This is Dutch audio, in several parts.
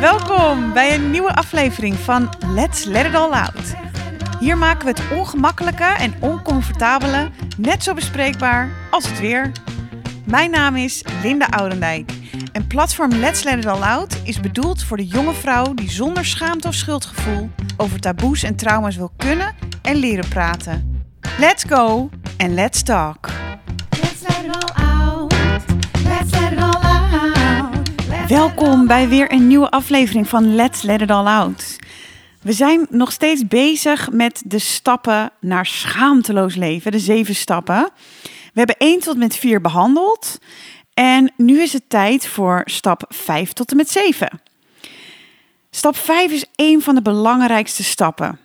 Welkom out. bij een nieuwe aflevering van Let's Let It All Out. Hier maken we het ongemakkelijke en oncomfortabele net zo bespreekbaar als het weer. Mijn naam is Linda Oudendijk en platform Let's Let It All Out is bedoeld voor de jonge vrouw die zonder schaamte of schuldgevoel over taboes en trauma's wil kunnen en leren praten. Let's go en let's talk. Let's let it all out. Let's let it all out. Welkom bij weer een nieuwe aflevering van Let's Let It All Out. We zijn nog steeds bezig met de stappen naar schaamteloos leven, de zeven stappen. We hebben 1 tot met 4 behandeld en nu is het tijd voor stap 5 tot en met 7. Stap 5 is een van de belangrijkste stappen.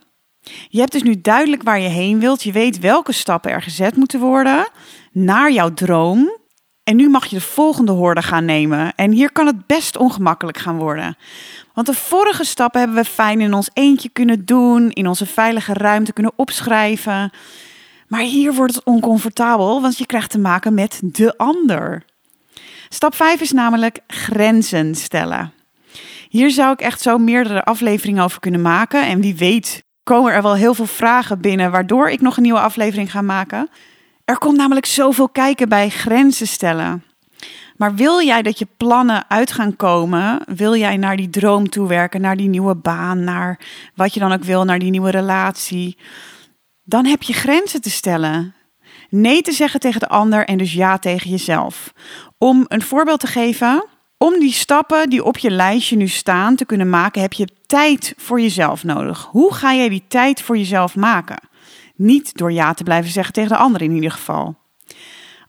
Je hebt dus nu duidelijk waar je heen wilt. Je weet welke stappen er gezet moeten worden naar jouw droom. En nu mag je de volgende hoorde gaan nemen. En hier kan het best ongemakkelijk gaan worden. Want de vorige stappen hebben we fijn in ons eentje kunnen doen, in onze veilige ruimte kunnen opschrijven. Maar hier wordt het oncomfortabel, want je krijgt te maken met de ander. Stap 5 is namelijk grenzen stellen. Hier zou ik echt zo meerdere afleveringen over kunnen maken. En wie weet komen er wel heel veel vragen binnen, waardoor ik nog een nieuwe aflevering ga maken. Er komt namelijk zoveel kijken bij grenzen stellen. Maar wil jij dat je plannen uit gaan komen? Wil jij naar die droom toe werken, naar die nieuwe baan, naar wat je dan ook wil, naar die nieuwe relatie? Dan heb je grenzen te stellen. Nee te zeggen tegen de ander en dus ja tegen jezelf. Om een voorbeeld te geven, om die stappen die op je lijstje nu staan te kunnen maken, heb je tijd voor jezelf nodig. Hoe ga jij die tijd voor jezelf maken? Niet door ja te blijven zeggen tegen de ander in ieder geval.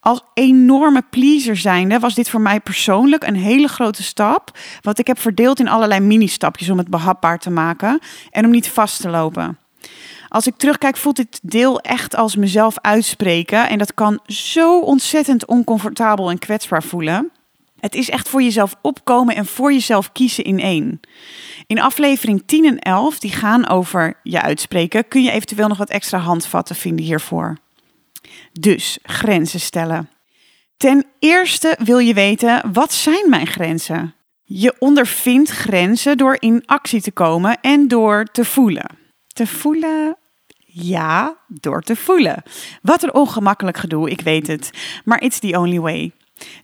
Als enorme pleaser zijnde was dit voor mij persoonlijk een hele grote stap. Wat ik heb verdeeld in allerlei mini-stapjes om het behapbaar te maken en om niet vast te lopen. Als ik terugkijk, voelt dit deel echt als mezelf uitspreken. En dat kan zo ontzettend oncomfortabel en kwetsbaar voelen. Het is echt voor jezelf opkomen en voor jezelf kiezen in één. In aflevering 10 en 11, die gaan over je uitspreken, kun je eventueel nog wat extra handvatten vinden hiervoor. Dus grenzen stellen. Ten eerste wil je weten, wat zijn mijn grenzen? Je ondervindt grenzen door in actie te komen en door te voelen. Te voelen? Ja, door te voelen. Wat een ongemakkelijk gedoe, ik weet het. Maar it's the only way.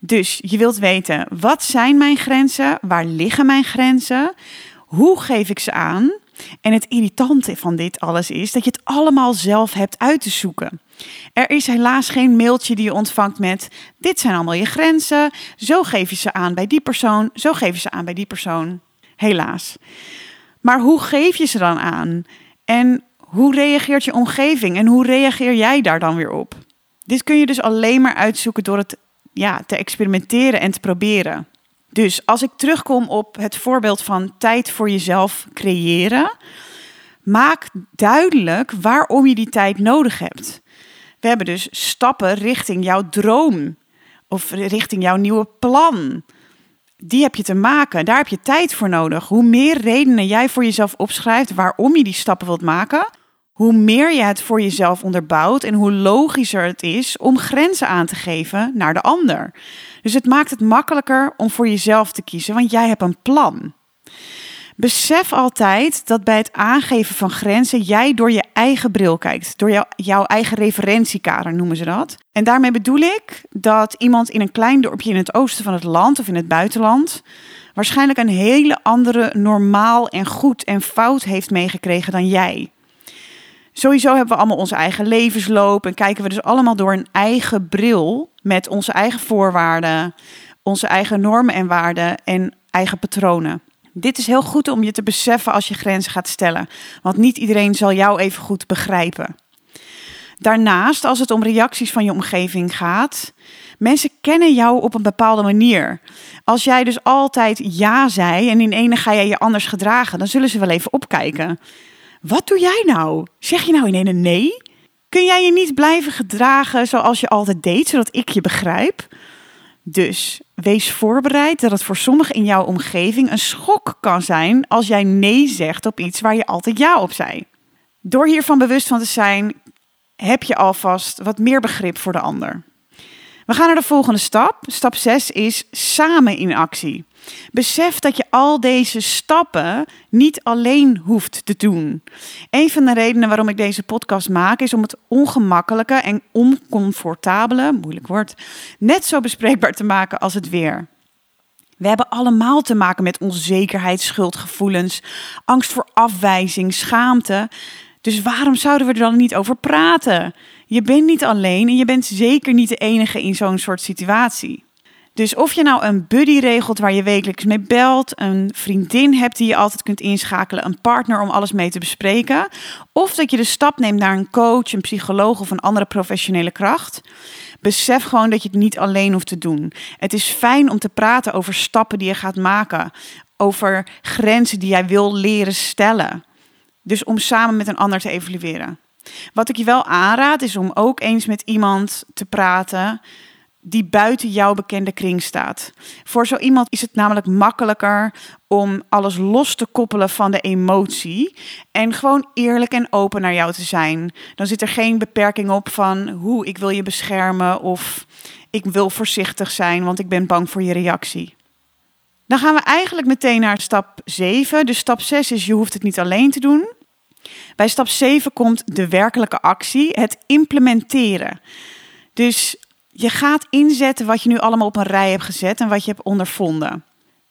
Dus je wilt weten, wat zijn mijn grenzen? Waar liggen mijn grenzen? Hoe geef ik ze aan? En het irritante van dit alles is dat je het allemaal zelf hebt uit te zoeken. Er is helaas geen mailtje die je ontvangt met: Dit zijn allemaal je grenzen. Zo geef je ze aan bij die persoon. Zo geef je ze aan bij die persoon. Helaas. Maar hoe geef je ze dan aan? En hoe reageert je omgeving? En hoe reageer jij daar dan weer op? Dit kun je dus alleen maar uitzoeken door het ja, te experimenteren en te proberen. Dus als ik terugkom op het voorbeeld van tijd voor jezelf creëren, maak duidelijk waarom je die tijd nodig hebt. We hebben dus stappen richting jouw droom of richting jouw nieuwe plan. Die heb je te maken. Daar heb je tijd voor nodig. Hoe meer redenen jij voor jezelf opschrijft waarom je die stappen wilt maken, hoe meer je het voor jezelf onderbouwt en hoe logischer het is om grenzen aan te geven naar de ander. Dus het maakt het makkelijker om voor jezelf te kiezen, want jij hebt een plan. Besef altijd dat bij het aangeven van grenzen jij door je eigen bril kijkt, door jou, jouw eigen referentiekader noemen ze dat. En daarmee bedoel ik dat iemand in een klein dorpje in het oosten van het land of in het buitenland waarschijnlijk een hele andere normaal en goed en fout heeft meegekregen dan jij. Sowieso hebben we allemaal onze eigen levensloop en kijken we dus allemaal door een eigen bril met onze eigen voorwaarden, onze eigen normen en waarden en eigen patronen. Dit is heel goed om je te beseffen als je grenzen gaat stellen, want niet iedereen zal jou even goed begrijpen. Daarnaast, als het om reacties van je omgeving gaat, mensen kennen jou op een bepaalde manier. Als jij dus altijd ja zei en in ene ga jij je anders gedragen, dan zullen ze wel even opkijken. Wat doe jij nou? Zeg je nou in ene nee? kun jij je niet blijven gedragen zoals je altijd deed, zodat ik je begrijp? Dus wees voorbereid dat het voor sommigen in jouw omgeving een schok kan zijn als jij nee zegt op iets waar je altijd ja op zei. Door hiervan bewust van te zijn, heb je alvast wat meer begrip voor de ander. We gaan naar de volgende stap. Stap 6 is samen in actie. Besef dat je al deze stappen niet alleen hoeft te doen. Een van de redenen waarom ik deze podcast maak is om het ongemakkelijke en oncomfortabele, moeilijk woord, net zo bespreekbaar te maken als het weer. We hebben allemaal te maken met onzekerheid, schuldgevoelens, angst voor afwijzing, schaamte. Dus waarom zouden we er dan niet over praten? Je bent niet alleen en je bent zeker niet de enige in zo'n soort situatie. Dus of je nou een buddy regelt waar je wekelijks mee belt, een vriendin hebt die je altijd kunt inschakelen, een partner om alles mee te bespreken, of dat je de stap neemt naar een coach, een psycholoog of een andere professionele kracht, besef gewoon dat je het niet alleen hoeft te doen. Het is fijn om te praten over stappen die je gaat maken, over grenzen die jij wil leren stellen. Dus om samen met een ander te evalueren. Wat ik je wel aanraad is om ook eens met iemand te praten die buiten jouw bekende kring staat. Voor zo iemand is het namelijk makkelijker om alles los te koppelen van de emotie en gewoon eerlijk en open naar jou te zijn. Dan zit er geen beperking op van hoe ik wil je beschermen of ik wil voorzichtig zijn, want ik ben bang voor je reactie. Dan gaan we eigenlijk meteen naar stap 7. Dus stap 6 is je hoeft het niet alleen te doen. Bij stap 7 komt de werkelijke actie, het implementeren. Dus je gaat inzetten wat je nu allemaal op een rij hebt gezet en wat je hebt ondervonden.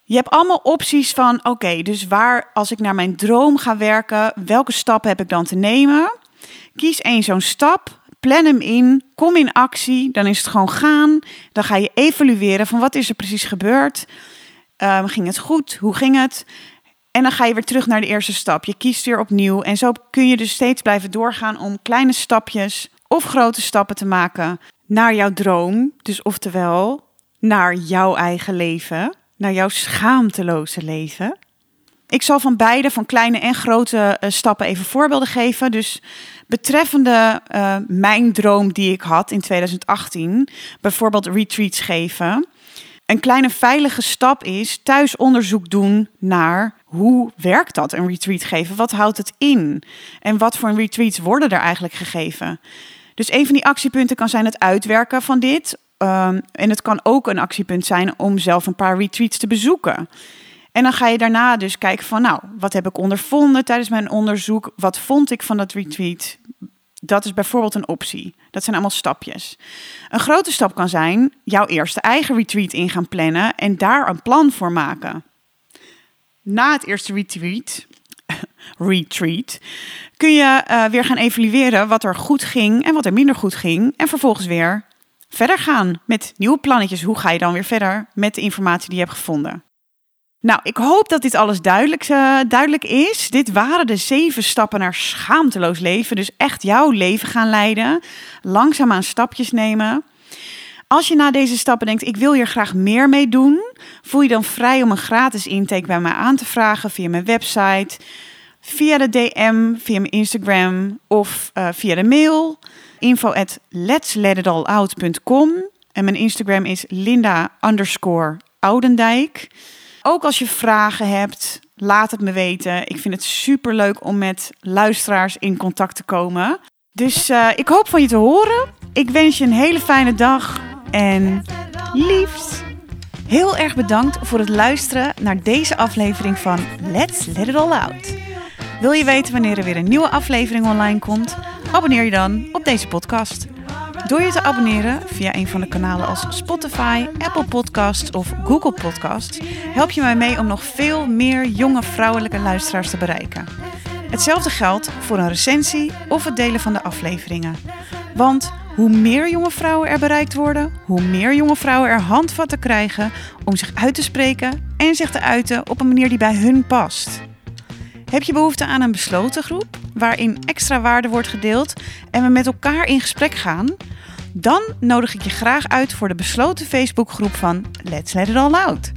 Je hebt allemaal opties van, oké, dus waar als ik naar mijn droom ga werken, welke stappen heb ik dan te nemen? Kies één zo'n stap, plan hem in, kom in actie, dan is het gewoon gaan. Dan ga je evalueren van wat is er precies gebeurd. Um, ging het goed? Hoe ging het? En dan ga je weer terug naar de eerste stap. Je kiest weer opnieuw. En zo kun je dus steeds blijven doorgaan om kleine stapjes of grote stappen te maken naar jouw droom. Dus oftewel naar jouw eigen leven, naar jouw schaamteloze leven. Ik zal van beide, van kleine en grote uh, stappen, even voorbeelden geven. Dus betreffende uh, mijn droom die ik had in 2018, bijvoorbeeld retreats geven. Een kleine veilige stap is thuis onderzoek doen naar hoe werkt dat, een retreat geven? Wat houdt het in? En wat voor retreats worden er eigenlijk gegeven? Dus een van die actiepunten kan zijn het uitwerken van dit. Um, en het kan ook een actiepunt zijn om zelf een paar retreats te bezoeken. En dan ga je daarna dus kijken van, nou, wat heb ik ondervonden tijdens mijn onderzoek? Wat vond ik van dat retreat? Dat is bijvoorbeeld een optie. Dat zijn allemaal stapjes. Een grote stap kan zijn jouw eerste eigen retreat in gaan plannen en daar een plan voor maken. Na het eerste retreat, retreat, kun je uh, weer gaan evalueren wat er goed ging en wat er minder goed ging. En vervolgens weer verder gaan met nieuwe plannetjes. Hoe ga je dan weer verder met de informatie die je hebt gevonden? Nou, ik hoop dat dit alles duidelijk, uh, duidelijk is. Dit waren de zeven stappen naar schaamteloos leven. Dus echt jouw leven gaan leiden. Langzaamaan stapjes nemen. Als je na deze stappen denkt, ik wil hier graag meer mee doen, voel je dan vrij om een gratis intake bij mij aan te vragen via mijn website, via de DM, via mijn Instagram of uh, via de mail. Info at en mijn Instagram is linda underscore Oudendijk. Ook als je vragen hebt, laat het me weten. Ik vind het super leuk om met luisteraars in contact te komen. Dus uh, ik hoop van je te horen. Ik wens je een hele fijne dag en liefs. Heel erg bedankt voor het luisteren naar deze aflevering van Let's Let It All Out. Wil je weten wanneer er weer een nieuwe aflevering online komt? Abonneer je dan op deze podcast. Door je te abonneren via een van de kanalen als Spotify, Apple Podcasts of Google Podcasts, help je mij mee om nog veel meer jonge vrouwelijke luisteraars te bereiken. Hetzelfde geldt voor een recensie of het delen van de afleveringen. Want hoe meer jonge vrouwen er bereikt worden, hoe meer jonge vrouwen er handvatten krijgen om zich uit te spreken en zich te uiten op een manier die bij hun past. Heb je behoefte aan een besloten groep waarin extra waarde wordt gedeeld en we met elkaar in gesprek gaan? Dan nodig ik je graag uit voor de besloten Facebookgroep van Let's Let It All Out.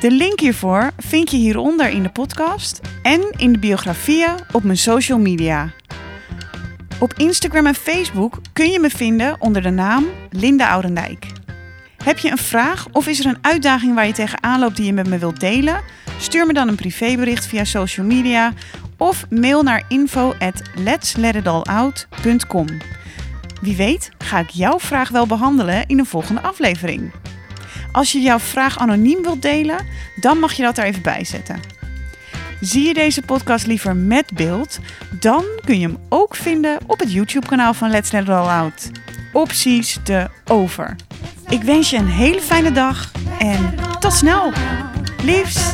De link hiervoor vind je hieronder in de podcast en in de biografieën op mijn social media. Op Instagram en Facebook kun je me vinden onder de naam Linda Oudendijk. Heb je een vraag of is er een uitdaging waar je tegenaan loopt die je met me wilt delen? Stuur me dan een privébericht via social media of mail naar info at. Wie weet ga ik jouw vraag wel behandelen in een volgende aflevering. Als je jouw vraag anoniem wilt delen, dan mag je dat er even bij zetten. Zie je deze podcast liever met beeld, dan kun je hem ook vinden op het YouTube-kanaal van Let's Let It All Out. Opties de over. Ik wens je een hele fijne dag en tot snel. Liefs.